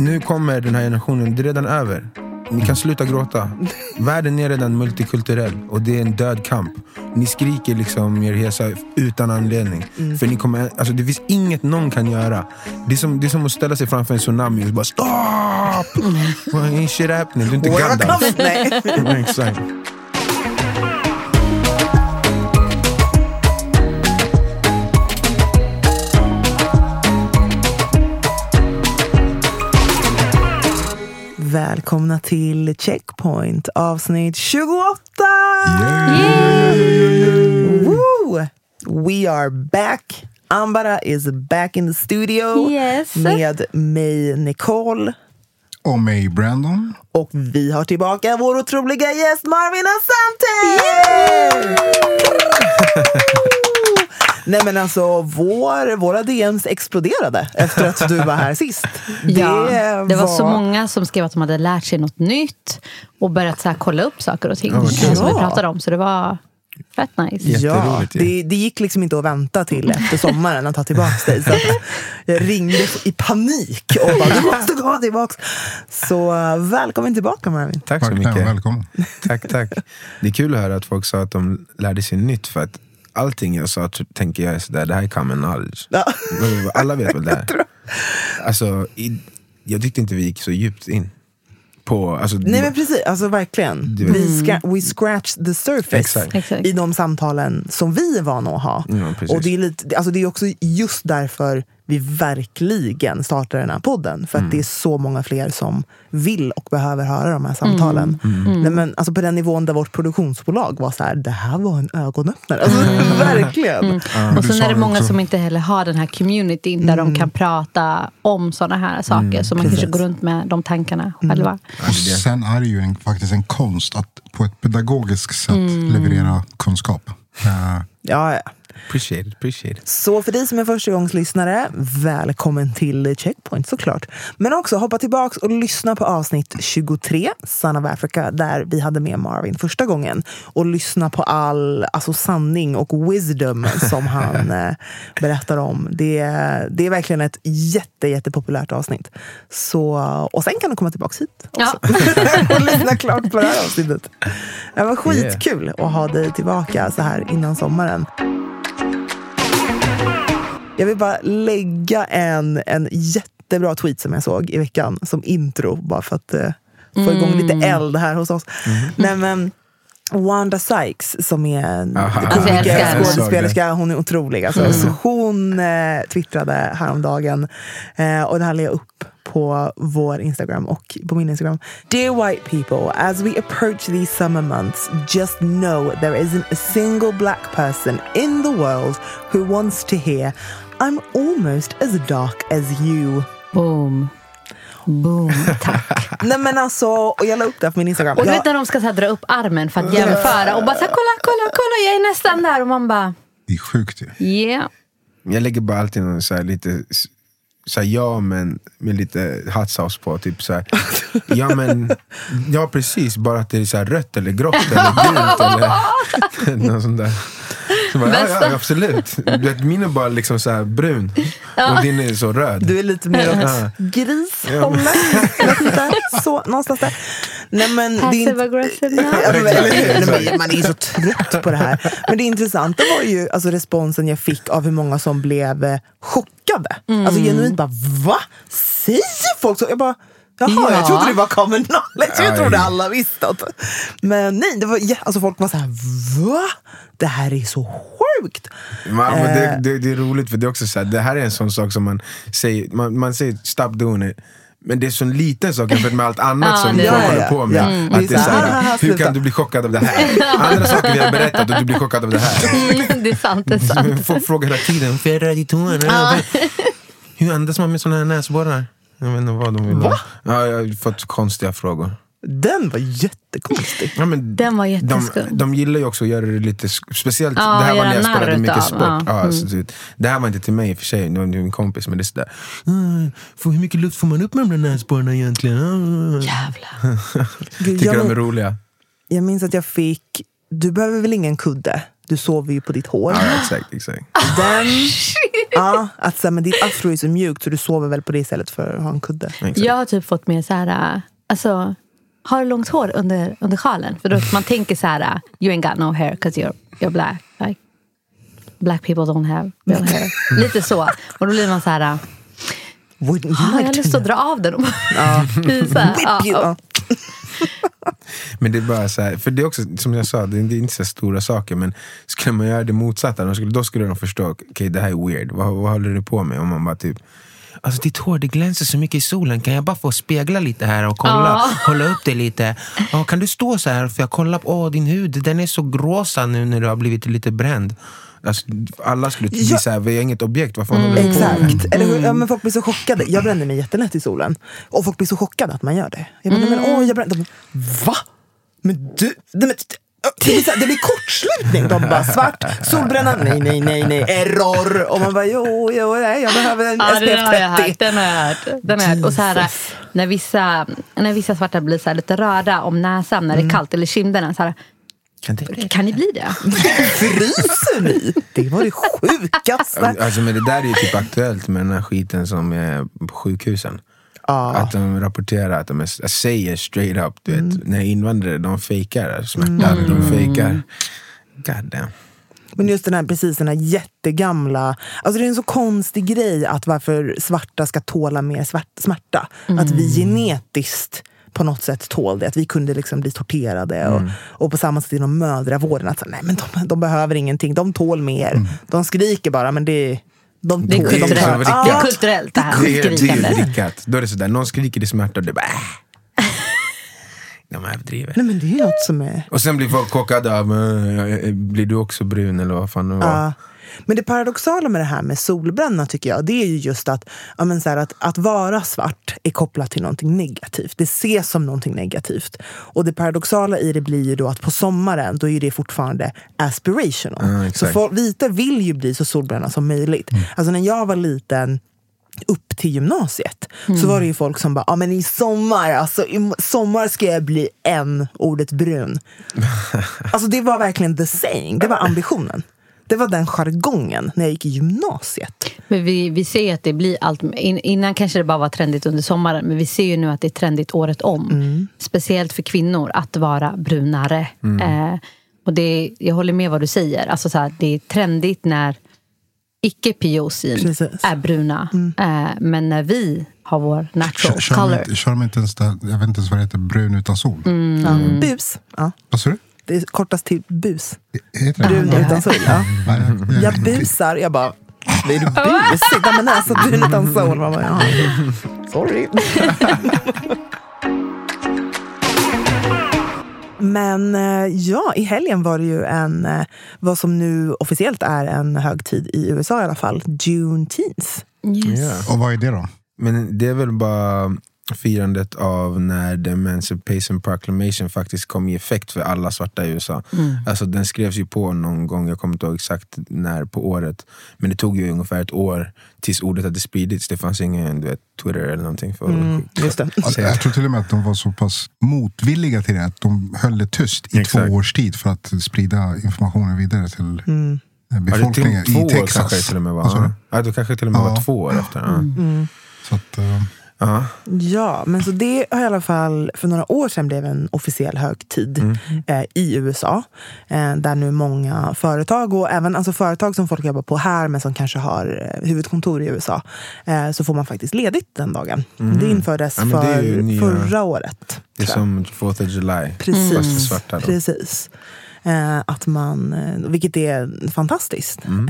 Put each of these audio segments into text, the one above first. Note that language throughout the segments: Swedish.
Nu kommer den här generationen, det är redan över. Ni kan sluta gråta. Världen är redan multikulturell och det är en död kamp. Ni skriker liksom er hesa utan anledning. För ni kommer, alltså det finns inget någon kan göra. Det är, som, det är som att ställa sig framför en tsunami och bara stopp! Mm. Ain't shit happening. Du är inte Gandalf. Exakt. Välkomna till Checkpoint avsnitt 28! Woo! We are back. Ambara is back in the studio Yes. med mig Nicole. Och mig, Brandon. Och vi har tillbaka vår otroliga gäst Marvin Asante! Nej men alltså, vår, våra DMs exploderade efter att du var här sist. Ja, det var så många som skrev att de hade lärt sig något nytt och börjat så här kolla upp saker och ting vad eh, kul. som vi Ja. pratade om. Så det var fett nice. Ja, det, det gick liksom inte att vänta till efter sommaren att ta tillbaka dig. Så jag ringde i panik och bara, du måste komma tillbaka. Så välkommen tillbaka Marvin. Tack så mycket. välkommen. Tack, tack. Det är kul att höra att folk sa att de lärde sig nytt. För att allting jag sa tr- tänker jag är sådär, det här är common knowledge. Ja. Alla vet väl det är. Alltså, i, jag tyckte inte vi gick så djupt in. På, alltså, Nej men precis, alltså verkligen. Du. Vi ska, we scratch the surface Exakt. Exakt. i de samtalen som vi är vana att ha. Ja, och det är, lite, alltså det är också just därför vi verkligen startar den här podden. För Mm. att det är så många fler som vill och behöver höra de här samtalen. Mm. Nej, men, alltså på den nivån där vårt produktionsbolag var så här, det här var en ögonöppnare. Alltså, Mm. verkligen. Och Men du sen är det många som inte heller har den här communityn där Mm. de kan prata om sådana här saker. så man kanske går runt med de tankarna Mm. själva. Och sen är det ju en, faktiskt en konst att på ett pedagogiskt sätt leverera kunskap. Ja, ja. Appreciate it, appreciate it. Så för dig som är förstagångslyssnare, välkommen till Checkpoint såklart. Men också hoppa tillbaks och lyssna på avsnitt 23, Son of Africa, där vi hade med Marvin första gången. Och lyssna på all alltså, sanning och wisdom som han eh, berättar om. Det, är- det är verkligen ett jätte, jättepopulärt avsnitt. Så, och sen kan du komma tillbaks hit också. och lyssna klart på det här avsnittet. Det var skitkul att ha dig tillbaka så här innan sommaren. Jag vill bara lägga en, en jättebra tweet som jag såg i veckan som intro, bara för att eh, få igång lite eld här hos oss. Nej, men, Wanda Sykes som är en. Alltså, älskar henne. skådespelerska, hon är otrolig. Alltså. Så hon eh, twittrade häromdagen, eh, och det här la jag upp på vår Instagram och på min Instagram. Dear white people, as we approach these summer months, just know there isn't a single black person in the world who wants to hear I'm almost as dark as you. Boom. Boom. Tack. Nej men alltså, och jag la upp det på min Instagram. Och du Jag- vet när de ska så här dra upp armen för att jämföra och bara så här, kolla, kolla, kolla, jag är nästan där. Och man bara, det är sjukt ju. yeah. Jag lägger bara alltid någon så här lite så här, ja men med lite hot sauce på. Typ så här, ja men, ja precis, bara att det är så här rött eller grått eller gult eller något sånt där. Så bara, ja, ja, absolut. Du vet, min är bara liksom så här brun och din är så röd. Du är lite mer åt grishållet. Så, någonstans där. Nej, men det är Passive inte- aggressive. Ja, Man är så trött på det här. Men det intressanta var ju alltså, responsen jag fick av hur många som blev chockade. Alltså genuint bara, va? Säger folk så? Jag bara, Jaha, Ja. jag trodde det var common knowledge. Jag trodde alla visste. Att... Men nej, det var, alltså, folk var så här, va? Det här är så sjukt. Man, Eh. det, det, det är roligt för det är också så här, det här är en sån sak som man säger, man, man säger stop doing it. Men det är så en liten sak jämfört med allt annat Ja, som folk är håller på med. Ja. Mm. Att det är så här, Haha, hur sluta. kan du bli chockad av det här? Andra saker vi har berättat och du blir chockad av det här. Mm, det är sant, det är sant. Folk frågar hela tiden, varför är jag röd i tårna? Hur andas man med såna här näsborrar? Jag vet inte vad de vill ha. Ja, jag har fått konstiga frågor. Den var jättekonstig. Ja, men Den var de, jätteskum. de gillar ju också att göra det lite, speciellt Ja, det här var när jag spelade mycket utav, sport. ja. Ja, Mm. så, typ, det här var inte till mig i och för sig, det var min kompis. Men det är sådär, "Mm, för hur mycket luft får man upp med de där näsborrarna egentligen? Ah." Jävlar. Tycker jag, de är roliga. jag minns att jag fick, du behöver väl ingen kudde? Du sover ju på ditt hår. Ja, exakt, exakt. Den, ja, att så här, men ditt afro är så mjukt så du sover väl på det istället för att ha en kudde. exakt. Jag har typ fått med så här, äh, alltså, har långt hår under, under sjalen. För då man tänker så här, äh, you ain't got no hair because you're, you're black. Like, black people don't have real hair. Lite så. Och då blir man så här, äh, Wouldn't like jag lust att dra av den? Här, Whip ja, you. ja. Men det är bara så här, för det är också, som jag sa, det är inte så stora saker. Men skulle man göra det motsatta, då skulle, då skulle de förstå, okej det här är weird, vad, vad håller du på med? Om man bara typ, Alltså ditt hår det glänser så mycket i solen, kan jag bara få spegla lite här och kolla, Ja. hålla upp det lite? Ja, kan du stå så här för jag kollar på åh, din hud, den är så rosa nu när du har blivit lite bränd. Alltså, alla skulle bli Ja. så här, vi är inget objekt, vad fan håller du på med? Exakt. Eller hur? Ja, men folk blir så chockade. Jag bränner mig jättelätt i solen. Och folk blir så chockade att man gör det. Jag bara, nej, men, åh, jag bränner. De bara, Va? Men du... Nej, men, det, blir här, det blir kortslutning. De bara, svart, solbränna, nej, nej, nej, nej, error. Och man bara, jo, jo, nej, jag behöver en Ja, den har jag SPF 30. hört. Den har jag hört. Den har jag hört. Och så här, Jesus. när, vissa, när vissa svarta blir så lite röda om näsan när det är kallt, eller kinderna. Så här, Kan det? kan ni bli det? Fryser ni? Det var det sjukaste. Alltså, men det där är ju typ aktuellt med den här skiten som är på sjukhusen. Ja. Att de rapporterar att de är, säger straight up, du Mm. vet, när invandrare de fejkar smärta, de fejkar. God damn. Men just den här, precis den här jättegamla... Alltså det är en så konstig grej att varför svarta ska tåla mer svart, smärta. Att vi genetiskt på något sätt tål det. Att vi kunde liksom bli torterade. Och, och på samma sätt inom mödravården. Att så, nej, men de, de behöver ingenting. De tål mer. De skriker bara, men det, de Det är de kulturellt. tar- Det är kulturellt det här Det är, det är vrickat. Då är det sådär, någon skriker i smärta och du bara äh. De överdriver. Nej men det är något som är... Och sen blir folk chockade av, äh, blir du också brun eller vad fan det var? Ja. Men det paradoxala med det här med solbränna tycker jag, det är ju just att, ja, men så här, att, att vara svart är kopplat till någonting negativt. Det ses som någonting negativt. Och det paradoxala i det blir ju då att på sommaren, då är det fortfarande aspirational. Ja, så exakt. folk, vita vill ju bli så solbränna som möjligt. Mm. Alltså när jag var liten, upp till gymnasiet så var det ju folk som bara, ja men i sommar, alltså i sommar ska jag bli en ordet brun. Alltså det var verkligen the saying, det var ambitionen. Det var den jargongen när jag gick i gymnasiet. Men vi, vi ser ju att det blir allt... In, innan kanske det bara var trendigt under sommaren, men vi ser ju nu att det är trendigt året om. Speciellt för kvinnor, att vara brunare. Eh, och det, jag håller med vad du säger. Alltså så här, det är trendigt när icke-POC'n Precis. är bruna. Eh, men när vi har vår natural Kör, color. inte, kör de inte ens där, jag vet inte ens vad det heter, brun utan sol? Ja, bus. Ja. Vad sa du? Det är kortast till bus. Heter det? Brun utan sol. Ja. Ja, jag- busar. Jag bara, är du busig? Ja, men alltså brun utan sol. Man bara, ja. Sorry. Men eh, ja, i helgen var det ju en, eh, vad som nu officiellt är en högtid i USA i alla fall, Juneteenth. Yes. Ja. Och vad är det då? Men det är väl bara firandet av när the Emancipation Proclamation faktiskt kom i effekt för alla svarta i USA. Alltså den skrevs ju på någon gång, jag kommer inte ihåg exakt när på året. Men det tog ju ungefär ett år tills ordet hade spridits. Det fanns ingen du vet, Twitter eller någonting för att Just det. Alltså, jag tror till och med att de var så pass motvilliga till det att de höll det tyst i Exakt. två års tid för att sprida informationen vidare till Mm. eh, Ja, det till, befolkningen två i år Texas. kanske till och med var. du? Ja, det kanske till och med Ja. var två år efter. Ja. Så att, eh, Ja. Ja, men så det har i alla fall för några år sedan blev en officiell högtid Mm. eh, i USA. Eh, där nu många företag och även alltså företag som folk jobbar på här men som kanske har eh, huvudkontor i USA. Eh, så får man faktiskt ledigt den dagen. Det infördes Mm. Ja, det för nya- förra året. Det är som 4th of July. Precis. Fast för svarta. Då. Precis. Eh, att man, eh, vilket är fantastiskt. Mm.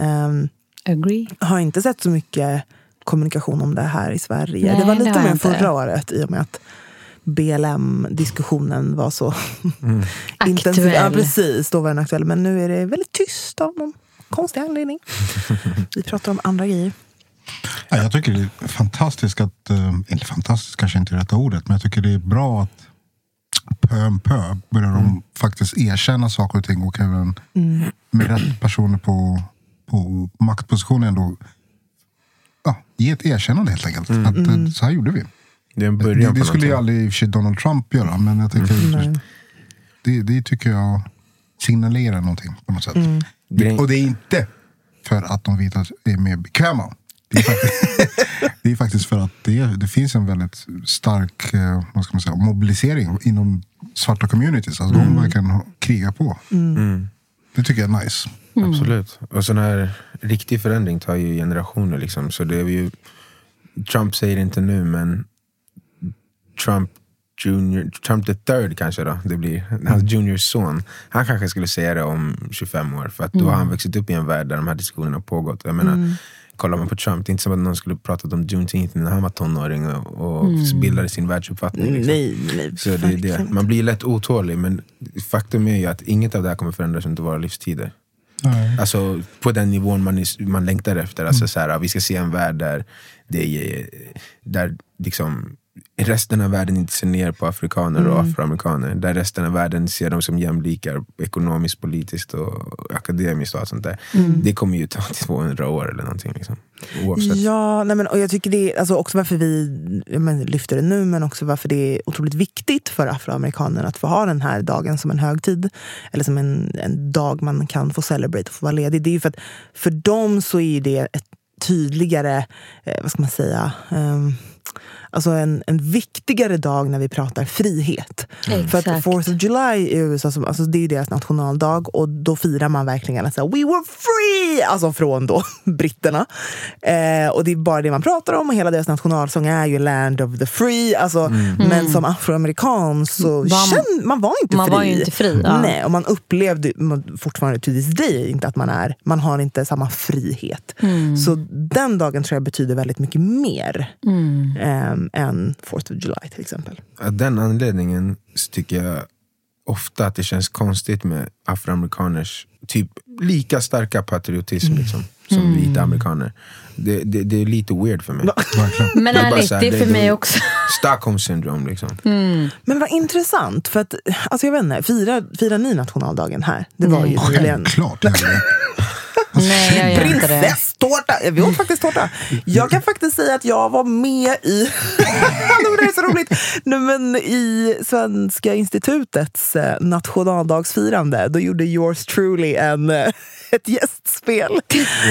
Eh, Agree. har inte sett så mycket kommunikation om det här i Sverige. Nej, det var det lite har jag mer inte. förra året i och med att BLM-diskussionen var så Mm. intensiv. Ja, Aktuell. precis, då var den aktuell. Men nu är det väldigt tyst av någon konstig anledning. Vi pratar om andra grejer. ja, jag tycker det är fantastiskt att, eh, eller fantastiskt kanske inte är rätta ordet, men jag tycker det är bra att pö om pö börjar de faktiskt erkänna saker och ting och även med rätt personer på, på maktpositionen ändå ja, ge ett erkännande helt enkelt. Att, eh, så här gjorde vi. Det är en Det, början det på skulle ju aldrig i och för sig Donald Trump göra, men jag tycker det, det tycker jag signalerar någonting på något sätt. Grej- Och det är inte för att de vita är mer bekväma. Det är faktiskt, det är faktiskt för att det, det finns en väldigt stark eh, vad ska man säga, mobilisering inom svarta communities. Alltså De verkligen krigar på. Det tycker jag är nice. Absolut. Och sån här riktig förändring tar ju generationer. Liksom. Så det är ju, Trump säger det inte nu, men Trump Junior, Trump the third kanske då, det blir. Hans juniors son. Han kanske skulle säga det om 25 år. För att då har han vuxit upp i en värld där de här diskussionerna har pågått. Jag menar, Kollar man på Trump, det är inte som att någon skulle pratat om Juneteenth när han var tonåring och, och bildade sin världsuppfattning. Liksom. Nej, nej. Så det är det. Man blir lätt otålig, men faktum är ju att inget av det här kommer förändras under våra livstider. Nej. Alltså på den nivån man, är, man längtar efter. Alltså, mm. så här, vi ska se en värld där, det är, där liksom, resten av världen inte ser ner på afrikaner och afroamerikaner. Där resten av världen ser dem som jämlikar ekonomiskt, politiskt och akademiskt. och allt sånt där. Det kommer ju ta 200 år eller någonting. Liksom. Oavsett. Ja, nej men, och jag tycker det är alltså också varför vi men, lyfter det nu, men också varför det är otroligt viktigt för afroamerikaner att få ha den här dagen som en högtid. Eller som en, en dag man kan få celebrate och få vara ledig. Det är ju för att för dem så är det ett tydligare, eh, vad ska man säga, ehm, Alltså en, en viktigare dag när vi pratar frihet. För att. 4th of July i USA, som- alltså det är ju deras nationaldag och då firar man verkligen att säga We were free! Alltså från då britterna. Eh, och det är bara det man pratar om och hela deras nationalsång är ju Land of the free. Alltså, Men som afroamerikan så Mm. Var- känn, man var inte man fri. var ju inte fri, ja. Nej, och man upplevde man, fortfarande to this day inte att man är, man har inte samma frihet. Mm. Så den dagen tror jag betyder väldigt mycket mer Mm. Ehm, än 4th of July till exempel. Av den anledningen så tycker jag ofta att det känns konstigt med afroamerikaners typ lika starka patriotism liksom, som Mm. vita amerikaner. Det, det, det är lite weird för mig. Men Det är ärligt, här, det är för det- mig också. Stockholm syndrome liksom. Men vad intressant, för att, alltså jag vet inte, firar, firar ni nationaldagen här? Det var ju nyligen. Självklart. Gör det. Nej, jag gör inte det. Prinsesstårta! Vi åt faktiskt tårta. Jag kan faktiskt säga att jag var med i, det är så roligt, Nej, men i Svenska institutets eh, nationaldagsfirande. Då gjorde yours truly en, eh, ett gästspel.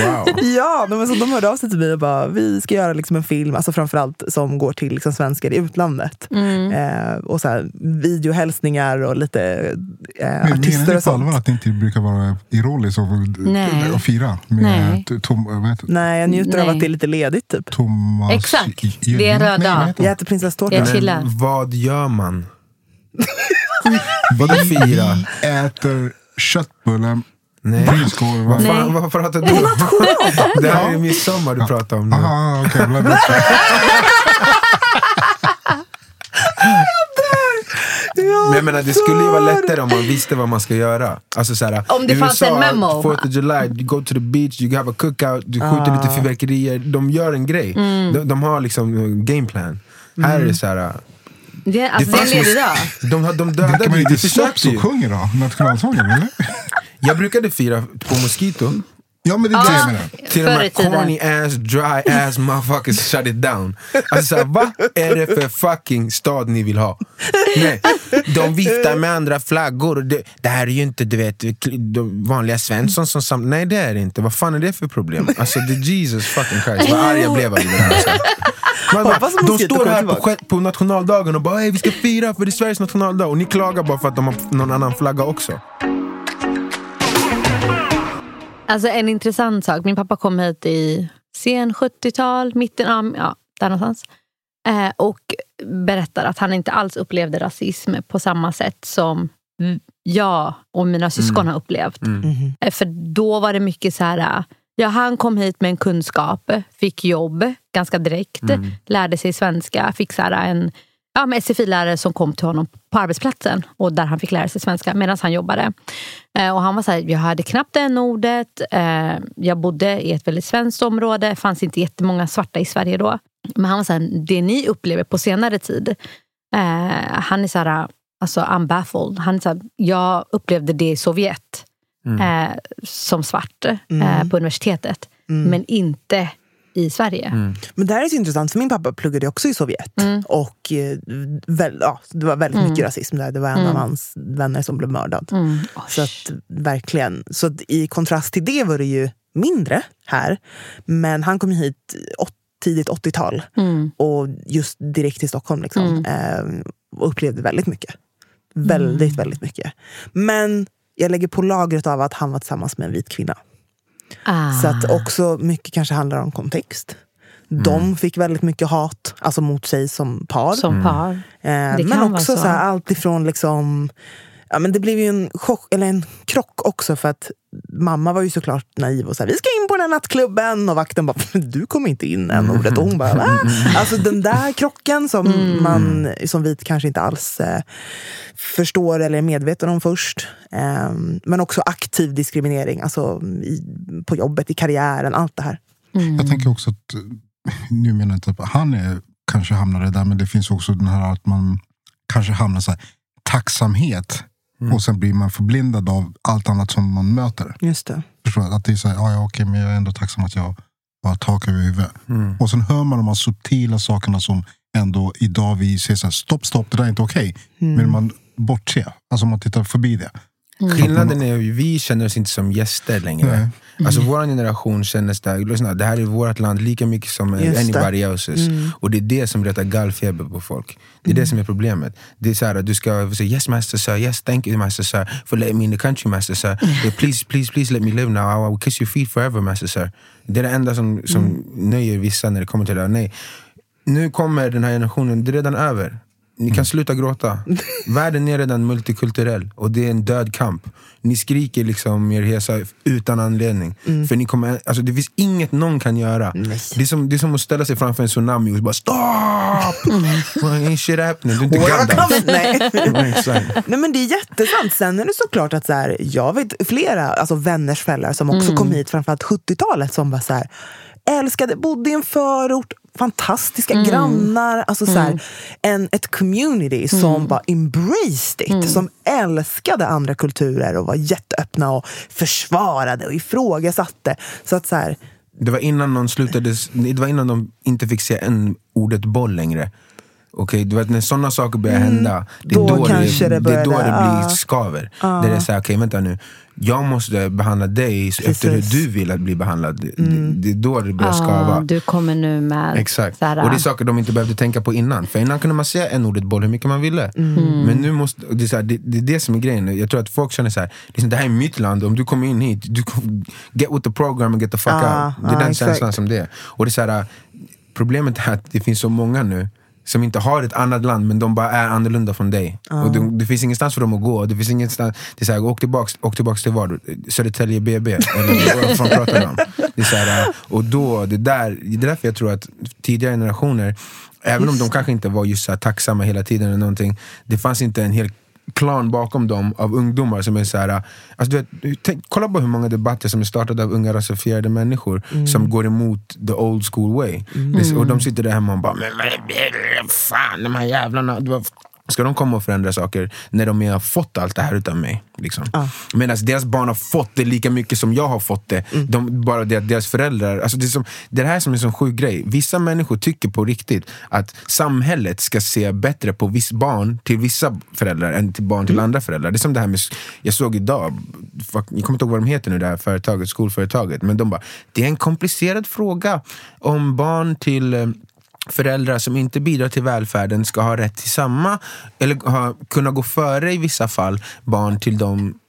Wow. Ja, men så de hörde av sig till mig och bara, vi ska göra liksom en film, alltså framförallt som går till liksom svenskar i utlandet. Eh, och så här, videohälsningar och lite eh, Men Menar artister ni och på allvar sånt. att det inte brukar vara ironiskt att Nej. Fira? Med Nej. Tom, det? Nej, jag njuter av Nej. att det är lite ledigt typ. Thomas... Exakt. J- Det är en röd heter Jag äter prinsesstårta. Vad gör man? Vadå fira? Äter köttbullen, Nej. prinskorv. Vad Nej. fan, vad pratar du om? Det här är midsommar du pratar om nu. Aha, okej. Men jag menar, det skulle ju vara lättare om man visste vad man ska göra. Alltså, såhär, Om det i fanns en memo. 4th of July, you go to the beach, you have a cookout, du skjuter lite fyrverkerier. De gör en grej. Mm. De, de har liksom gameplan. Här är det så här... Det, alltså, det, fanns är en ledig dag. De, de Dricker dödade man ju, inte de snaps och ju. sjunger då? Nationalsången eller? Jag brukade fira på Mosquito. Ja men det är det jag menar. Till de Förr här i tiden. corny ass, dry ass motherfuckers shut it down. Alltså såhär, vad är det för fucking stad ni vill ha? Nej, de viftar med andra flaggor. och Det, det här är ju inte du vet, de vanliga Svensson som sam- Nej det är det inte. Vad fan är det för problem? Alltså the Jesus fucking Christ, vad arg jag blev av det här. Alltså. Man att de står här på, på nationaldagen och bara "Ey, vi ska fira för det är Sveriges nationaldag och ni klagar bara för att de har någon annan flagga också. Alltså en intressant sak. Min pappa kom hit i sen 70-tal, mitten av, ja, där någonstans. Eh, och berättar att han inte alls upplevde rasism på samma sätt som jag och mina syskon har upplevt. Eh, För då var det mycket så här, ja han kom hit med en kunskap, fick jobb ganska direkt, lärde sig svenska, fick så här en ja, men SFI-lärare som kom till honom på arbetsplatsen och där han fick lära sig svenska medan han jobbade. Eh, och han var så här, jag hade knappt det ordet, eh, jag bodde i ett väldigt svenskt område, fanns inte jättemånga svarta i Sverige då. Men han var så här, det ni upplever på senare tid, eh, han är så här, alltså I'm baffled. Han är så här, jag upplevde det i Sovjet eh, som svart eh, på universitetet, men inte i Sverige. Men det här är så intressant, för min pappa pluggade också i Sovjet. Och eh, väl, ja, det var väldigt mycket rasism där. Det var en av hans vänner som blev mördad. Så att, verkligen. Så att, i kontrast till det var det ju mindre här. Men han kom hit åt, tidigt 80-tal. Och just direkt till Stockholm. Liksom, eh, och upplevde väldigt mycket. Väldigt, väldigt mycket. Men jag lägger på lagret av att han var tillsammans med en vit kvinna. Ah. Så att också mycket kanske handlar om kontext. De fick väldigt mycket hat alltså mot sig som par. Som par. Eh, Det men också så. så. här, allt ifrån liksom... Ja, men det blev ju en, chock, eller en krock också för att mamma var ju såklart naiv och sa vi ska in på den här nattklubben och vakten bara du kommer inte in än ordet och hon bara Va? Alltså den där krocken som man som vit kanske inte alls eh, förstår eller är medveten om först. Eh, men också aktiv diskriminering alltså i, på jobbet, i karriären, allt det här. Jag tänker också att, eh, nu menar jag inte att han är, kanske hamnade där, men det finns också den här att man kanske hamnar så här, tacksamhet och sen blir man förblindad av allt annat som man möter. Just det. Förstår? Att det är så här, ja, ja okej, men jag är ändå tacksam att jag har tak över huvudet. Och sen hör man de här subtila sakerna som ändå idag vi ser så här, stopp, stopp, det där är inte okej. Men man bortser, alltså man tittar förbi det. Skillnaden är ju vi känner oss inte som gäster längre. Nej. Alltså vår generation känner sig, lyssna, det här är vårt land lika mycket som Just det. anybody else's. Och det är det som retar gallfeber på folk. Det är det som är problemet. Det är så här, att du ska säga yes master sir, yes thank you master sir for letting me in the country master sir. Yeah, please, please, please let me live now, I will kiss your feet forever master sir. Det är det enda som, som nöjer vissa när det kommer till det här. Nej. Nu kommer den här generationen, det är redan över. Ni kan sluta gråta. Världen är redan multikulturell och det är en död kamp. Ni skriker liksom er hesa utan anledning. För ni kommer, alltså det finns inget någon kan göra. Det är, som, det är som att ställa sig framför en tsunami och bara stopp! Ain't shit happening. Du är inte Gandalf. Nej. Nej men det är jättesant. Sen är det såklart att så här, jag vet flera alltså vänners föräldrar som också kom hit framförallt 70-talet som var så här, älskade, bodde i en förort, fantastiska grannar. Alltså så här, en, ett community som bara embraced it. Som älskade andra kulturer och var jätteöppna och försvarade och ifrågasatte. Så att så här, Det var innan någon slutade, det var innan de inte fick se en ordet boll längre. Okej, du vet när sådana saker börjar hända, det är Då då, det, det det, är då det blir ja. skaver. Där det är såhär, okej vänta nu, jag måste behandla dig efter hur Precis. du vill att bli behandlad. Det, det är då det börjar skava. Ah, du kommer nu med... Exakt. Så här, och det är saker de inte behövde tänka på innan. För innan kunde man säga en ordet boll hur mycket man ville. Men nu måste, det, är så här, det, det är det som är grejen. Jag tror att folk känner så här, liksom, det här är mitt land, om du kommer in hit, du, kom- get with the program and get the fuck Ah, out. Det är ah, den exakt. känslan som det är. Och det är så här, problemet är att det finns så många nu som inte har ett annat land men de bara är annorlunda från dig. Och det, det finns ingenstans för dem att gå. Det finns ingenstans, det är så här, åk, tillbaks, åk tillbaks till vad? Södertälje BB? Eller vad pratar om? Det är så här, och då, det, där, det är därför jag tror att tidigare generationer, även om de kanske inte var just så tacksamma hela tiden eller någonting, det fanns inte en hel klan bakom dem av ungdomar som är så här, alltså du vet, tänk, kolla på hur många debatter som är startade av unga rasifierade människor som går emot the old school way. Så- Och de sitter där hemma och bara, men vad fan de här jävlarna. Ska de komma och förändra saker när de har fått allt det här utav mig? Liksom. Medan deras barn har fått det lika mycket som jag har fått det. De, bara det att deras föräldrar... Alltså det, är som, det är det här som är en sån sjuk grej. Vissa människor tycker på riktigt att samhället ska se bättre på viss barn till vissa föräldrar än till barn till andra föräldrar. Det är som det här med, jag såg idag, fuck, jag kommer inte ihåg vad de heter nu, det här företaget, skolföretaget. Men de bara, det är en komplicerad fråga om barn till eh, föräldrar som inte bidrar till välfärden ska ha rätt till samma, eller ha, kunna gå före i vissa fall, barn till de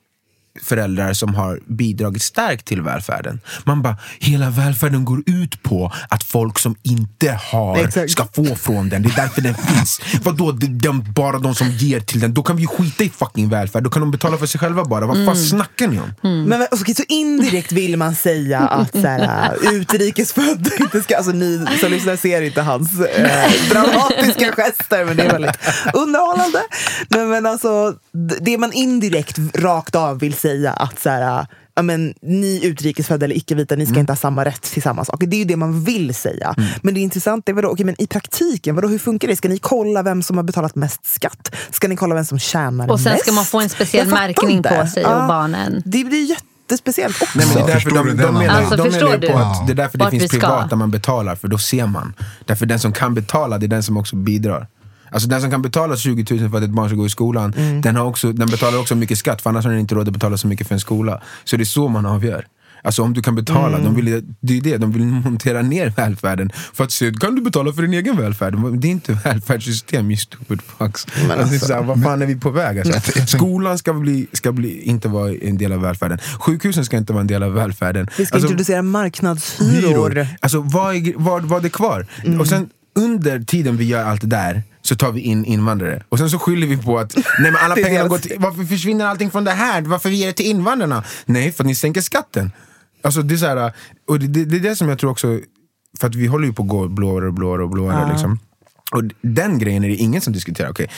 föräldrar som har bidragit starkt till välfärden. Man bara, hela välfärden går ut på att folk som inte har Exakt. ska få från den. Det är därför den finns. Vadå, de, bara de som ger till den? Då kan vi ju skita i fucking välfärd. Då kan de betala för sig själva bara. Vad fan snackar ni om? Men okej, så indirekt vill man säga att så här, utrikesfödda inte ska... Alltså ni som lyssnar ser inte hans eh, dramatiska gester, men det är väldigt underhållande. Nej, men alltså, det man indirekt rakt av vill säga att så här, ja, men, ni utrikesfödda eller icke-vita, ni ska inte ha samma rätt till samma sak. Det är ju det man vill säga. Men det intressanta är vadå, okej, men i praktiken, vadå, hur funkar det? Ska ni kolla vem som har betalat mest skatt? Ska ni kolla vem som tjänar Och sen mest? ska man få en speciell märkning inte. på sig och barnen. Det blir jättespeciellt också. Nej, men det är därför de, de, den, menar, Alltså, de förstår menar på att det är därför det Vart vi finns ska? privat där man betalar, för då ser man. Därför den som kan betala, det är den som också bidrar. Alltså den som kan betala 20 000 för att ett barn ska gå i skolan, den, har också, den betalar också mycket skatt, för annars har den inte råd att betala så mycket för en skola. Så det är så man avgör. Alltså om du kan betala, de vill, det är det, de vill montera ner välfärden för att se, kan du betala för din egen välfärd? Det är inte välfärdssystem, you stupid fucks. Alltså, det är så här, vad fan är vi på väg? Alltså? Skolan ska, bli, ska bli, inte vara en del av välfärden. Sjukhusen ska inte vara en del av välfärden. Vi ska Alltså, introducera marknadshyror. hyror. Alltså vad är, vad, vad är kvar? Och sen under tiden vi gör allt det där så tar vi in invandrare. Och sen så skyller vi på att nej, men alla deras- går till, varför försvinner allting från det här? Varför vi ger det till invandrarna? Nej, för att ni sänker skatten. Alltså det är så här, och det, det, det är det som jag tror också, för att vi håller ju på att gå blåare och blåare och blåare. Liksom. Och den grejen är det ingen som diskuterar. Okej,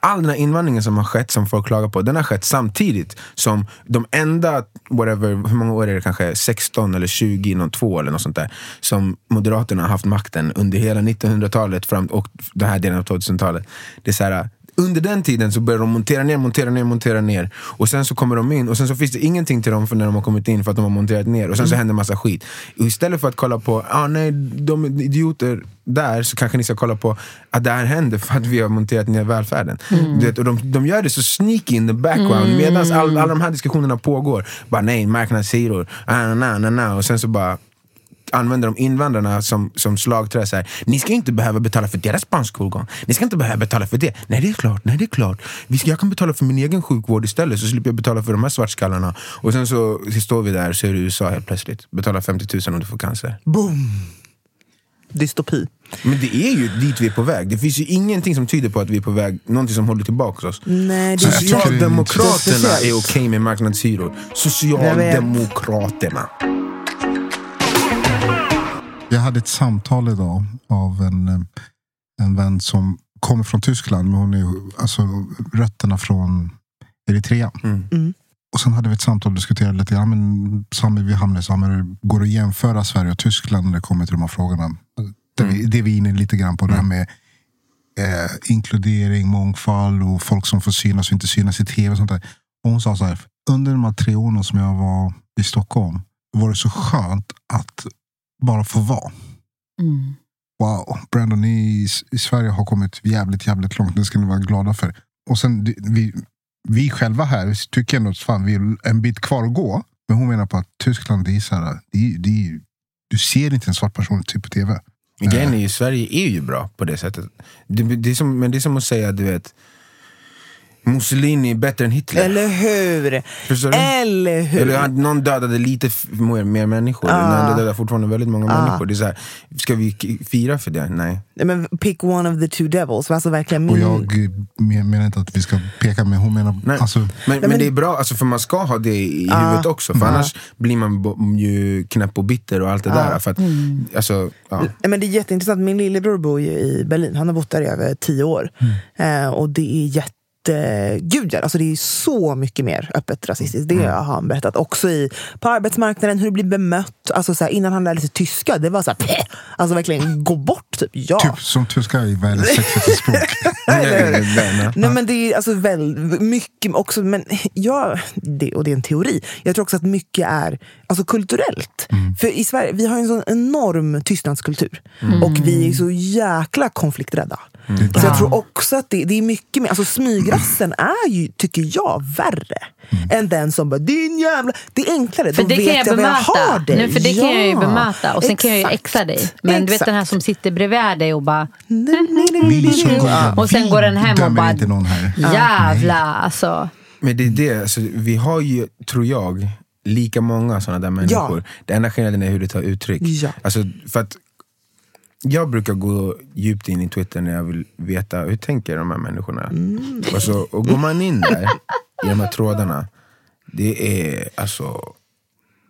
all den här invandringen som har skett, som folk klagar på, den har skett samtidigt som de enda, whatever, hur många år är det kanske, 16 eller 20, någon två eller något sånt där, som Moderaterna har haft makten under hela 1900-talet fram, och den här delen av 2000-talet. Det är så här, under den tiden så börjar de montera ner, montera ner, montera ner. Och sen så kommer de in och sen så finns det ingenting till dem för när de har kommit in för att de har monterat ner. Och sen så händer massa skit. Och istället för att kolla på, ah, nej, de är idioter där, så kanske ni ska kolla på att det här händer för att vi har monterat ner välfärden. Du vet, och de, de gör det så sneaky in the background medan all, alla de här diskussionerna pågår. Bara nej, marknadshyror, ah, na, na, na. och sen så bara använder de invandrarna som, som slagträ. Så här, Ni ska inte behöva betala för deras barns skolgång. Ni ska inte behöva betala för det. Nej, det är klart. Nej, det är klart. Vi ska, jag kan betala för min egen sjukvård istället så slipper jag betala för de här svartskallarna. Och sen så står vi där så är det USA helt plötsligt. Betala 50 000 om du får cancer. Boom! Dystopi. Men det är ju dit vi är på väg. Det finns ju ingenting som tyder på att vi är på väg, någonting som håller tillbaka oss. Nej, det Så är Socialdemokraterna är okej med marknadshyror. Socialdemokraterna. Jag hade ett samtal idag av en, eh, en vän som kommer från Tyskland. Men hon är alltså rötterna från Eritrea. Mm. Och sen hade vi ett samtal och diskuterade lite grann. Men Sami, vi hamnade i samma. Det går att jämföra Sverige och Tyskland när det kommer till de här frågorna. Det, vi, det vi är inne lite grann på. Det här med eh, inkludering, mångfald och folk som får synas och inte synas i tv. Och sånt där. Och hon sa så här. Under de här tre åren som jag var i Stockholm var det så skönt att bara få vara. Mm. Wow, Brandon, ni i, i Sverige har kommit jävligt, jävligt långt. Det ska ni vara glada för. Och sen, det- vi, vi själva här tycker ändå att fan, vi är en bit kvar att gå. Men hon menar på att Tyskland, det är så här, det, det, du ser inte en svart person typ på tv. Grejen är ju, Sverige är ju bra på det sättet. Det, det är som, men det är som att säga, du vet, Mussolini är bättre än Hitler. Eller hur? Förstår du? Eller hur? Eller att någon dödade lite mer, mer människor, Ah. andra dödade fortfarande väldigt många Ah. människor. Det är så här, ska vi fira för det? Nej. Nej, Men pick one of the two devils. Alltså verkligen Och min... jag eh, men- menar inte att vi ska peka med, hon menar Nej. alltså, Men, men, men- det är bra, alltså, för man ska ha det i Ah. huvudet också. För annars blir man ju knäpp och bitter och allt det där. För att, Mm. alltså, ja. Nej, Men det är jätteintressant. Min lillebror bor ju i Berlin. Han har bott där i över tio år. Mm. Eh, och det är eh, gud ja, alltså det är så mycket mer öppet rasistiskt. Mm. Det har han berättat. Också i, på arbetsmarknaden, hur det blir bemött. Alltså så här, innan han lärde sig tyska, det var så här, "Peh!" alltså verkligen gå bort typ. Ja. Typ som tyska är världens sexigaste språk. Nej men det är alltså väl, mycket också, men ja, det, och det är en teori. Jag tror också att mycket är alltså, kulturellt. För i Sverige, vi har en sån enorm tystnadskultur. Och vi är så jäkla konflikträdda. Så jag tror också att det, det är mycket mer, alltså smygrassen är ju, tycker jag, värre. Än den som bara, din jävla... Det är enklare, För då det vet kan jag jag var jag har bemöta. dig. Nu, för det kan jag ju Ja, bemöta. Och sen kan jag ju exakt. exa dig. Men du vet Exakt. den här som sitter bredvid dig och bara... Nej, nej, nej, Och sen går den hem och bara... Jävla alltså. Men det är det, alltså, vi har ju, tror jag, lika många sådana där människor. Det enda skillnaden är hur det tar uttryck. Ja. Alltså, för att jag brukar gå djupt in i Twitter när jag vill veta hur tänker de här människorna. Mm. Och, så, och går man in där, i de här trådarna, det är alltså,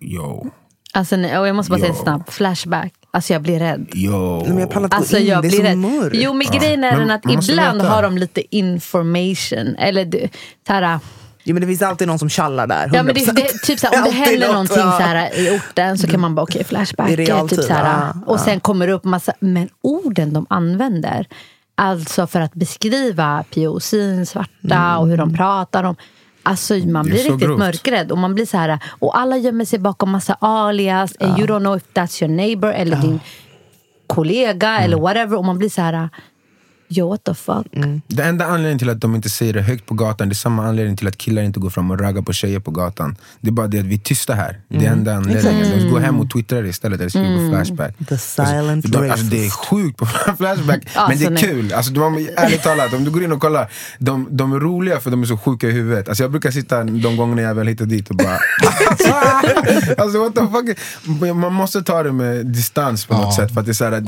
yo, alltså nej, och jag måste bara säga Jo. en snabb flashback. Alltså jag blir rädd. yo. Nej, men jag pallar Alltså in, jag det är blir så rädd. mörkt. Jo men grejen är Men den att ibland veta. har de lite information. Eller du, såhär, Jo, men det finns alltid någon som tjallar där. Ja, men det, 100%. det, typ såhär, om det händer något, någonting ja. så här i orten så kan man bara, okej flashback. I realtid, typ såhär, ja, och sen kommer det upp massa, men orden de använder, alltså för att beskriva POC'n svarta och hur de pratar om Alltså man blir riktigt grovt. mörkrädd och man blir så här och alla gömmer sig bakom massa alias, and you don't know if that's your neighbor eller din kollega eller whatever och man blir så här yo what the fuck. Det enda anledningen till att de inte säger det högt på gatan, det är samma anledning till att killar inte går fram och raggar på tjejer på gatan. Det är bara det att vi är tysta här. Det är enda anledningen. De går hem och twittrar istället eller skriver på Flashback. The silent Alltså, de, alltså, det är sjukt på Flashback, men Alltså, det är nej. kul. Alltså, de, ärligt talat, om du går in och kollar, de, de är roliga för de är så sjuka i huvudet. Alltså, jag brukar sitta de gångerna jag väl hittar dit och bara... alltså, what the fuck? Man måste ta det med distans på något sätt. För att det är så här, att,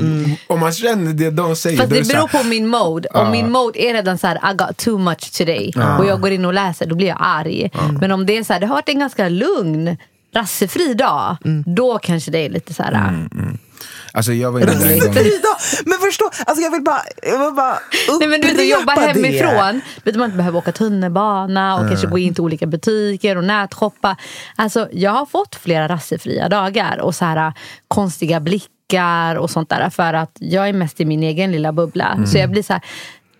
Om man känner det de säger, Fast det så här- beror på min mode. Om min mode är redan så här, I got too much today och jag går in och läser, då blir jag arg. Men om det är så här, det har varit en ganska lugn, rassefri dag, då kanske det är lite så här... Alltså jag var inne en gång. Men förstå, alltså jag vill bara, jag vill bara Nej, men du vet, att jobba upprepa det. hemifrån, vet du, man inte behöver åka tunnelbana och kanske gå in till olika butiker och nätshoppa. Alltså, jag har fått flera rassefria dagar och så här, konstiga blickar och sånt där för att jag är mest i min egen lilla bubbla. Så jag blir så här,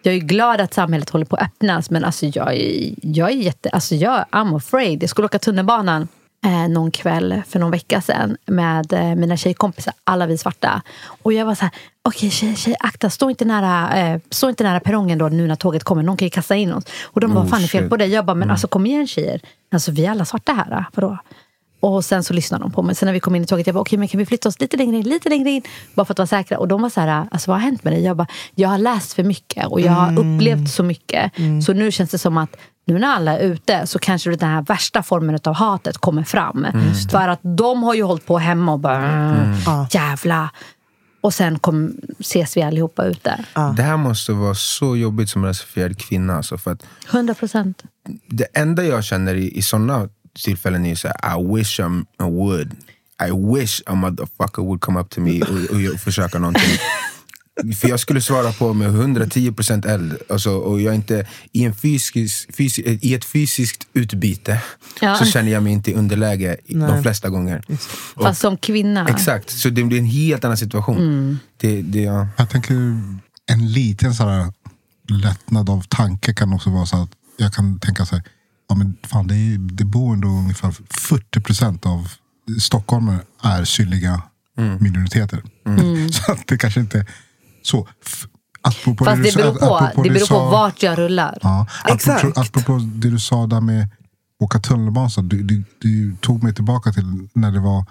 jag är glad att samhället håller på att öppnas men alltså jag är, jag är jätte, alltså jag, I'm afraid. Jag skulle åka tunnelbanan eh, någon kväll för någon vecka sedan med eh, mina tjejkompisar, alla vi svarta. Och jag var så här, okej tjej, tjej, akta, stå inte, nära, eh, stå inte nära perrongen då nu när tåget kommer, någon kan ju kasta in oss. Och de bara, Oh, fan är fel på dig? Jag bara, men alltså kom igen tjejer, alltså vi är alla svarta här, vadå? Och sen så lyssnade de på mig. Sen när vi kom in i tåget, jag bara, okej men kan vi flytta oss lite längre in, lite längre in? Bara för att vara säkra. Och de var så här, alltså vad har hänt med dig? Jag bara, jag har läst för mycket och jag har Mm. upplevt så mycket. Så nu känns det som att nu när alla är ute så kanske den här värsta formen av hatet kommer fram. Mm. För att de har ju hållit på hemma och bara, jävla. Och sen kom, ses vi allihopa ute. Det här måste vara så jobbigt som rasifierad kvinna. Alltså, för att 100 procent. det enda jag känner i, i såna tillfällen är så här, I wish I'm, I would. I wish a motherfucker would come up to me och, och, och försöka någonting. För jag skulle svara på med 110% eld. Alltså, och jag är inte, i, en fysisk, fysi, I ett fysiskt utbyte Ja. så känner jag mig inte i underläge i de flesta gånger. Och- Fast som kvinna. Exakt, så det blir en helt annan situation. Det, det, ja. Jag tänker en liten så här lättnad av tanke kan också vara så att jag kan tänka så här, ja men fan det, är, det bor ändå ungefär 40 procent av stockholmare är synliga minoriteter. så att det kanske inte så. F- apropå Fast du det sa- beror på, apropå det du beror på sa- vart jag rullar. Ja, Exakt. apropå, apropå det du sa där med åka tunnelbana, så du, du, du tog mig tillbaka till när det var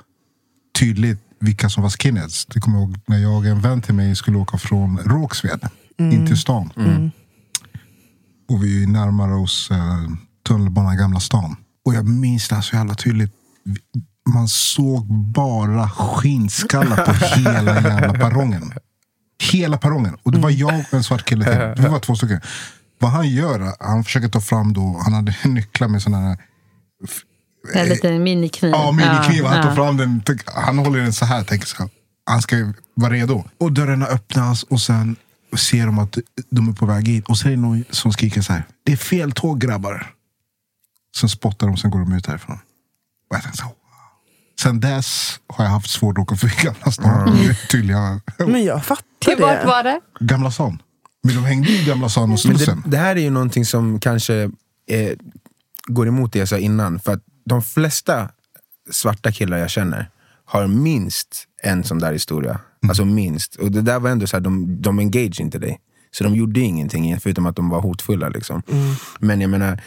tydligt vilka som var skinheads. Det kommer jag ihåg när jag och en vän till mig skulle åka från Rågsved in till stan. Och vi är närmare oss eh, tunnelbanan Gamla stan. Och jag minns det här så jävla tydligt. Man såg bara skinnskallar på hela jävla perrongen. Hela perrongen. Och det var jag och en svart kille till. Vi var två stycken. Vad han gör, han försöker ta fram då, han hade nycklar med sådana här En liten minikniv. Ja, minikniv. Han tar ja. fram den. Han håller den så här. Tänker så här. Han ska vara redo. Och dörrarna öppnas och sen ser de att de är på väg in och så är det någon som skriker så här. Det är fel tåg grabbar. Sen spottar de, sen går de ut härifrån. Och jag tänkte så, wow. Sen dess har jag haft svårt att åka förbi Gamla stan. Mm. Tydliga, Men jag fattar Till vart det. var det? Gamla stan. Men de hängde i Gamla stan och Men Slussen. det, det här är ju någonting som kanske eh, går emot det jag sa innan. För att de flesta svarta killar jag känner har minst en sån där historia. Alltså minst. Och det där var ändå så här, de, de engage inte dig. Så de gjorde ingenting förutom att de var hotfulla. Liksom. Men jag menar,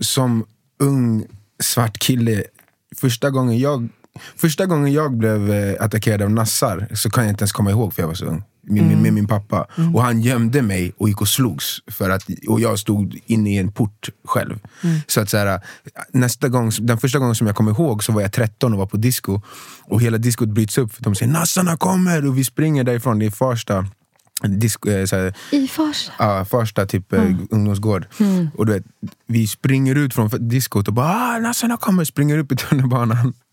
som ung svart kille, första gången jag, första gången jag blev eh, attackerad av nassar så kan jag inte ens komma ihåg för jag var så ung. Med, med, med min pappa. Och han gömde mig och gick och slogs. För att, och jag stod inne i en port själv. Så att så här, nästa gång, den första gången som jag kommer ihåg så var jag 13 och var på disco. Och hela diskot bryts upp. De säger nassarna kommer! Och vi springer därifrån. Det är Farsta. Disco, eh, så här, I Farsta. Ja, första typ eh, ungdomsgård. Och du vet, vi springer ut från diskot och bara ah, nassarna kommer, springer upp i tunnelbanan.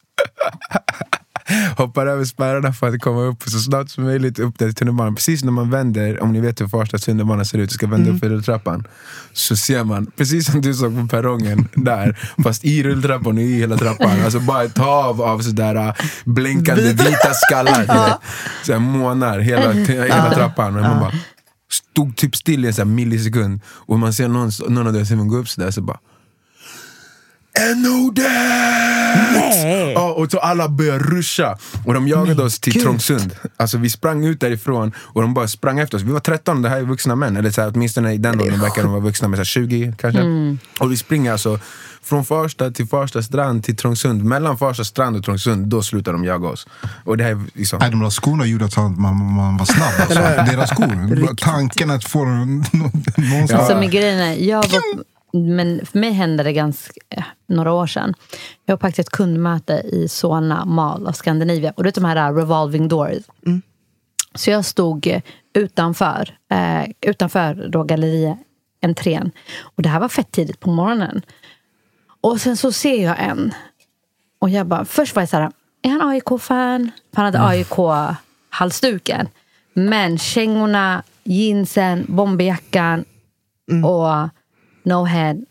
Hoppar över spärrarna för att komma upp så snabbt som möjligt upp där i tunnelbanan. Precis när man vänder, om ni vet hur Farsta tunnelbana ser ut, och ska vända upp för rulltrappan. Så ser man, precis som du såg på perrongen där, fast i rulltrappan och i hela trappan. Alltså bara ett hav av sådär äh, blinkande vita skallar. vet. Såhär månar hela, hela trappan. Och man bara, stod typ still i en sån millisekund och man ser någon, någon av deras huvuden gå upp sådär så bara NO Nej. Ja, och så alla började ruscha. Och de jagade oss till Gud. Trångsund. Alltså vi sprang ut därifrån och de bara sprang efter oss. Vi var 13, det här är vuxna män. Eller så här, åtminstone i den åldern verkar de vara vuxna, med så här 20 kanske. Och vi springer alltså från Farsta till Farsta strand till Trångsund. Mellan Farsta strand och Trångsund, då slutar de jaga oss. Och det här är liksom... Nej, de där skorna gjorde att man, man var snabb. Alltså. Deras skor. Tanken att få någon, någon som... Alltså med grejen är, jag var, men för mig hände det ganska eh, några år sedan. Jag var på ett kundmöte i Solna Mall av Scandinavia. Och du vet de här uh, revolving doors. Så jag stod eh, utanför, eh, utanför då gallerientrén. Och det här var fett tidigt på morgonen. Och sen så ser jag en. Och jag bara, först var jag så här, är han AIK-fan? Han hade AIK-halsduken. Men kängorna, jeansen, bomberjackan och no head.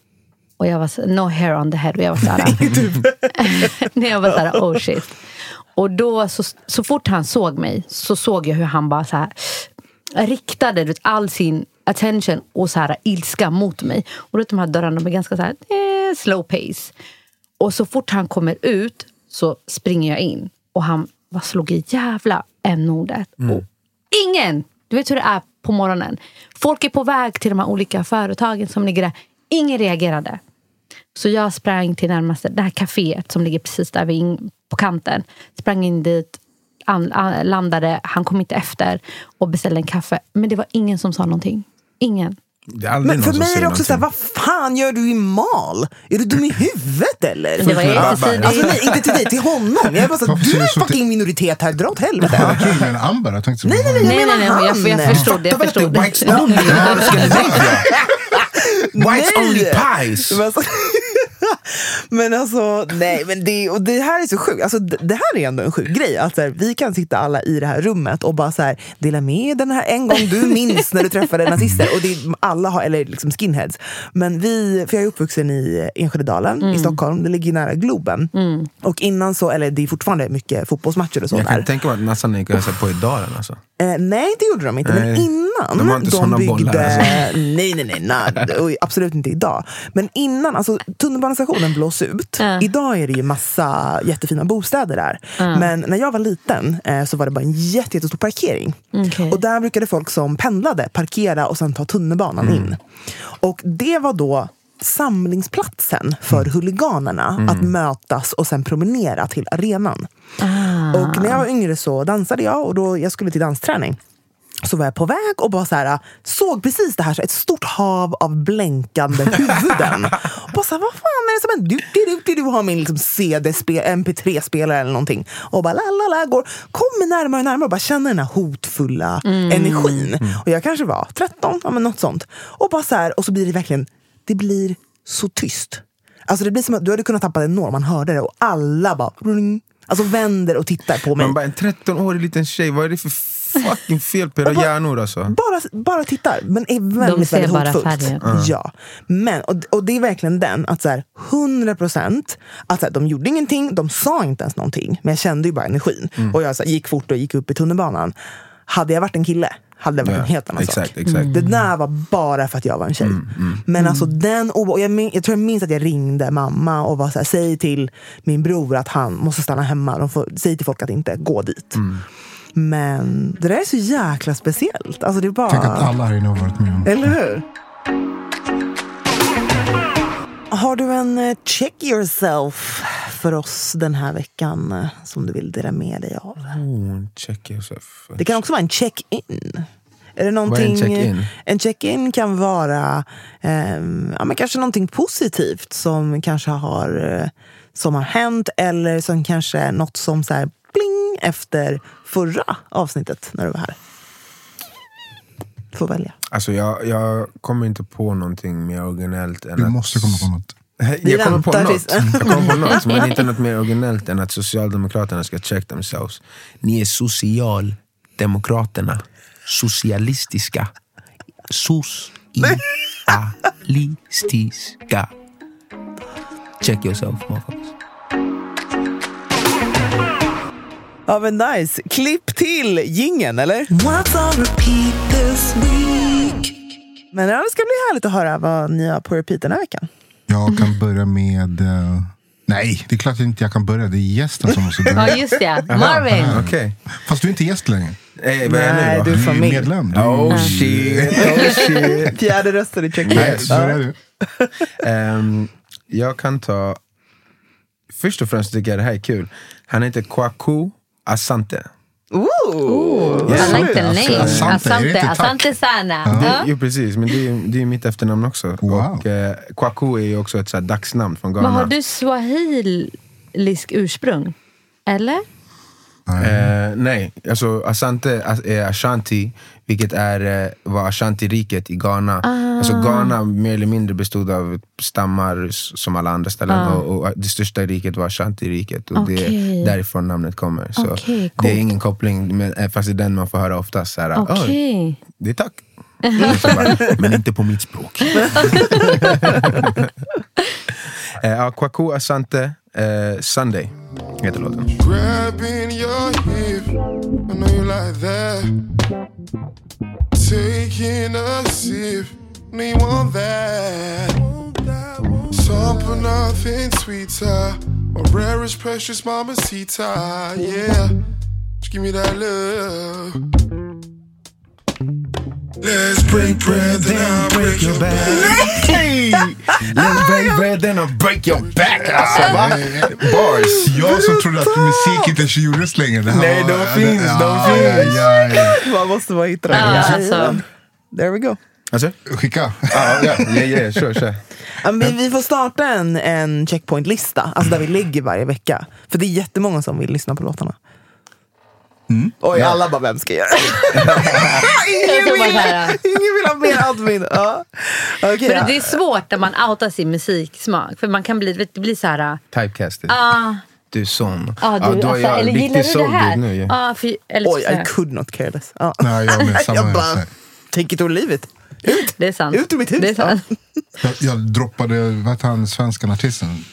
Och jag var så, no hair on the head. Och jag var så här, Nej, jag var så här, oh shit. Och då, så, så fort han såg mig så såg jag hur han bara så här riktade vet, all sin attention och så här, ilska mot mig. Och då vet, de här dörrarna de är ganska så här, eh, slow pace. Och så fort han kommer ut så springer jag in. Och han bara slog i jävla n-ordet. Och ingen! Du vet hur det är på morgonen. Folk är på väg till de här olika företagen som ligger där. Ingen reagerade. Så jag sprang till närmaste, det här kaféet som ligger precis där vid på kanten. Sprang in dit, an, an, landade, han kom inte efter och beställde en kaffe. Men det var ingen som sa någonting. Ingen. Men för mig är det också såhär, vad fan gör du i mal? Är du dum i huvudet eller? Det var jättetidigt. Alltså nej, inte till dig, till honom. Jag är bara såhär, du är så fucking minoritet här, dra åt helvete. En Amber. Jag tänkte, Nej, nej, nej. Nej, nej, menar nej. Jag, jag han. förstod. Jag Fattar väl att det förstod. är whites only pies! Men alltså, men nej, men det, och det här är så sjukt. Alltså, det det här är ändå en sjuk grej. Att här, vi kan sitta alla i det här rummet och bara så här, dela med den här en gång du minns när du träffade nazister. Och det, alla har, eller liksom skinheads. Men vi, för jag är uppvuxen i Enskede-dalen i Stockholm. Det ligger nära Globen. Och innan så, eller det är fortfarande mycket fotbollsmatcher och så Jag kan där. tänka mig att nassarna gick och hälsade på i dalen alltså. Eh, nej, det gjorde de inte. Men Nej. innan De har inte såna byggde... bollar, alltså. Nej, nej, nej. nej och absolut inte idag. Men innan, alltså tunnelbanestationen blås ut. Ja. Idag är det ju massa jättefina bostäder där. Men när jag var liten eh, så var det bara en jätte, jättestor parkering. Okej. Och där brukade folk som pendlade parkera och sen ta tunnelbanan Mm. in. Och det var då samlingsplatsen för Mm. huliganerna att mötas och sen promenera till arenan. Ah. Och när jag var yngre så dansade jag och då jag skulle till dansträning. Så var jag på väg och bara så här, såg precis det här, så ett stort hav av blänkande huvuden. och bara så här, vad fan är det som händer? Du, du, du, du har min liksom CD-spel, MP3-spelare eller någonting. Och bara la, la, la, går, kommer närmare och närmare och bara känner den här hotfulla energin. Och jag kanske var 13, ja, men något sånt. Och bara så här, och så blir det verkligen, det blir så tyst. Alltså det blir som att du hade kunnat tappa en nål, man hörde det och alla bara alltså vänder och tittar på mig. Man bara, en 13-årig liten tjej, vad är det för fucking fel på era bara- hjärnor alltså. bara, bara tittar, men är väldigt, ser väldigt bara hotfullt. färgen. Ja. Men, och, och det är verkligen den, att så här, 100% att så här, de gjorde ingenting, de sa inte ens någonting. Men jag kände ju bara energin. Mm. Och jag så här, gick fort och gick upp i tunnelbanan. Hade jag varit en kille hade det varit Ja, en helt annan exakt, sak. exakt. Mm, Det där var bara för att jag var en tjej. Men alltså den, och jag, min, jag tror jag minns att jag ringde mamma och var så här, säg till min bror att han måste stanna hemma. De får, säg till folk att inte gå dit. Men det där är så jäkla speciellt. Alltså det är bara... Tänk att alla här inne har varit med om Eller hur? Har du en eh, check yourself för oss den här veckan eh, som du vill dela med dig av? Oh, check yourself. Det kan också vara en check-in. Är det Vad är en någonting, check-in? En check-in kan vara ehm, ja, men kanske någonting positivt som kanske har, eh, som har hänt eller som kanske är något som så här, efter förra avsnittet när du var här. Får välja. Alltså jag, jag kommer inte på någonting mer originellt än Du att... måste komma på något. Vi Jag kommer på väntar något. tills- Jag kommer på något, men inte något mer originellt än att Socialdemokraterna ska check themselves. Ni är socialdemokraterna. Socialistiska. Socialistiska. Check yourself, motherfuckers. Ja men nice. Klipp till gingen eller? What's on repeat this week? Men ja, det ska bli härligt att höra vad ni har på repeat den här veckan. Jag kan börja med... eh, nej, det är klart att inte jag kan börja. Det är gästen som måste Ja, börja. just det. Marvin. Okej. Fast du är inte gäst längre. Eh, är jag Nej, du är familj. medlem. Du är Oh shit, oh shit. Fjärde rösten i check Nej, börja du. Ehm, jag kan ta... Först och främst tycker jag det här är kul. Han heter Kwaku Asante. Ooh. I like the name. Asante, Asante? Asante Sana. Det, Ja. jo precis, men det är det är mitt efternamn också. Wow. Och, eh, Kwaku är ju också ett så här dagsnamn från Ghana. Men har du swahilisk ursprung? Eller? Eh, nej, alltså Asante as- är Ashanti, vilket är, eh, var Ashanti-riket i Ghana. Alltså Ghana mer eller mindre bestod av stammar som alla andra ställen. Och, och det största riket var Ashanti-riket. Och det Okej. är därifrån namnet kommer. Så Okej, Det coolt. är ingen koppling, men, eh, fast det är den man får höra oftast. Så här, "Oj, Okej. det är tack. Bara, men inte på mitt språk. eh, Kwaku Asante, eh, Sunday heter låten. I know you like that. Taking a sip, you want that. Something nothing sweeter, my rarest precious mamacita, yeah. Just give me that love. Let's break bread, then I'll break your back. Let's break bread then I'll break your back. Alltså va? Bars. Jag som trodde att musik inte gjordes längre. Nej, de finns, de finns. Man måste bara hitta det. Ja, alltså. There we go. Alltså? Skicka. Ja, ja, kör, kör. Vi får starta en, en checkpoint-lista, alltså där vi lägger varje vecka. För det är jättemånga som vill lyssna på låtarna. Oj, alla bara, vem ska göra det? ingen, vill, ingen vill ha mer admin. Ja. Okej, För ja. det är svårt när man outar sin musiksmak. För man kan bli, det blir så här... Typecasted. Ah, Du är sån. ah, du, ja, då är alltså, jag eller riktigt gillar du det här? nu ju. Ah, för, eller, Oj. I could not care less. Ja. Nej, jag med. Samma jag bara, take it or leave it. Ut, Det är sant. ut ur mitt hus. Det är sant. Jag, jag droppade, vad heter han, svenskan artisten?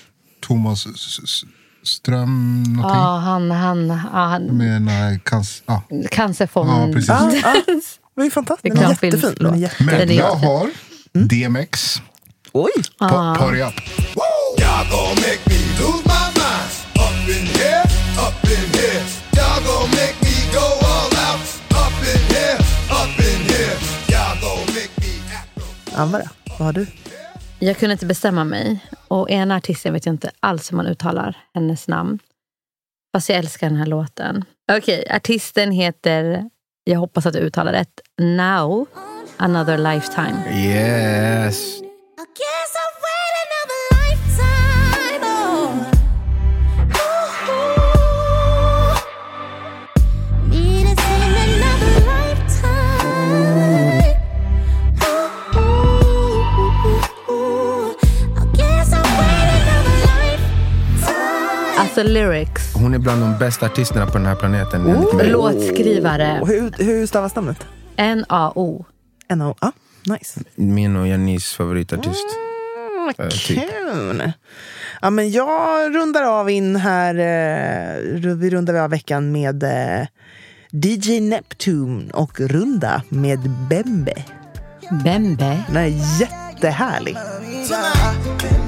Thomas S- S- Ström någonting. Ja, han, han, ja, han Med nej, kans, ja. Cancerfonden. ja, precis. Ja, ja. Det var ju fantastiskt. Den är jättefin. Den är jätte... Men Den är jag har DMX, Oj! på, Porja. Y'all gon' make me lose my mind. Up in here, up in here. Y'all gon' make me go all out. Up in here, up in here. Y'all gon' make me act up. Amara, vad har du? Jag kunde inte bestämma mig. Och ena artisten vet jag inte alls hur man uttalar hennes namn. Fast jag älskar den här låten. Okej, artisten heter, jag hoppas att jag uttalar rätt, Now Another Lifetime. Yes. Alltså lyrics. Hon är bland de bästa artisterna på den här planeten. mig. Låtskrivare. Hur, hur stavas namnet? N-A-O. N-O. Ah, nice. Min och Janis favoritartist. Eh, typ. Kul! Ja, men jag rundar av in här. Eh, vi rundar av veckan med eh, DJ Neptune och runda med Bembe. Bembe. Den är jättehärlig. Stort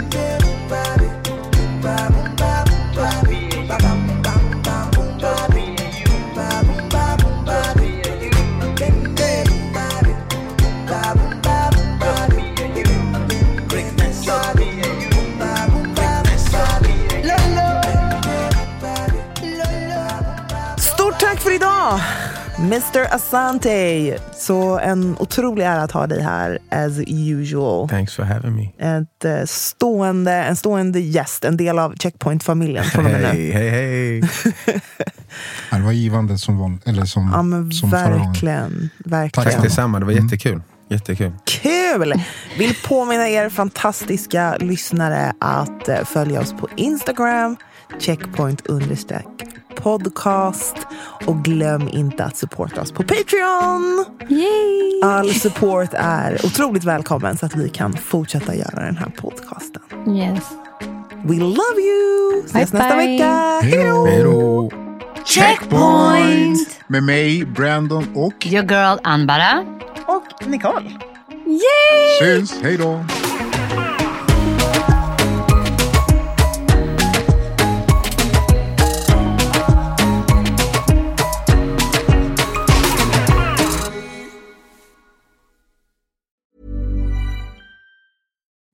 Mr Asante. Så en otrolig ära att ha dig här as usual. Thanks for having me. Ett eh, stående, en stående gäst, en del av Checkpoint-familjen från och med nu. Hej, hej, Det var givande som, van, eller som, Ja men som förra gången. verkligen. verkligen. Tack detsamma, det var jättekul. Jättekul. Kul! Vill påminna er fantastiska lyssnare att eh, följa oss på Instagram, checkpoint understreck podcast och glöm inte att supporta oss på Patreon. Yay! All support är otroligt välkommen så att vi kan fortsätta göra den här podcasten. Yes. We love you! Ses Bye, nästa bye. vecka. Hej då! Checkpoint! Med mig, Brandon och Your girl Anbara. Och Nicole. syns. Hej då!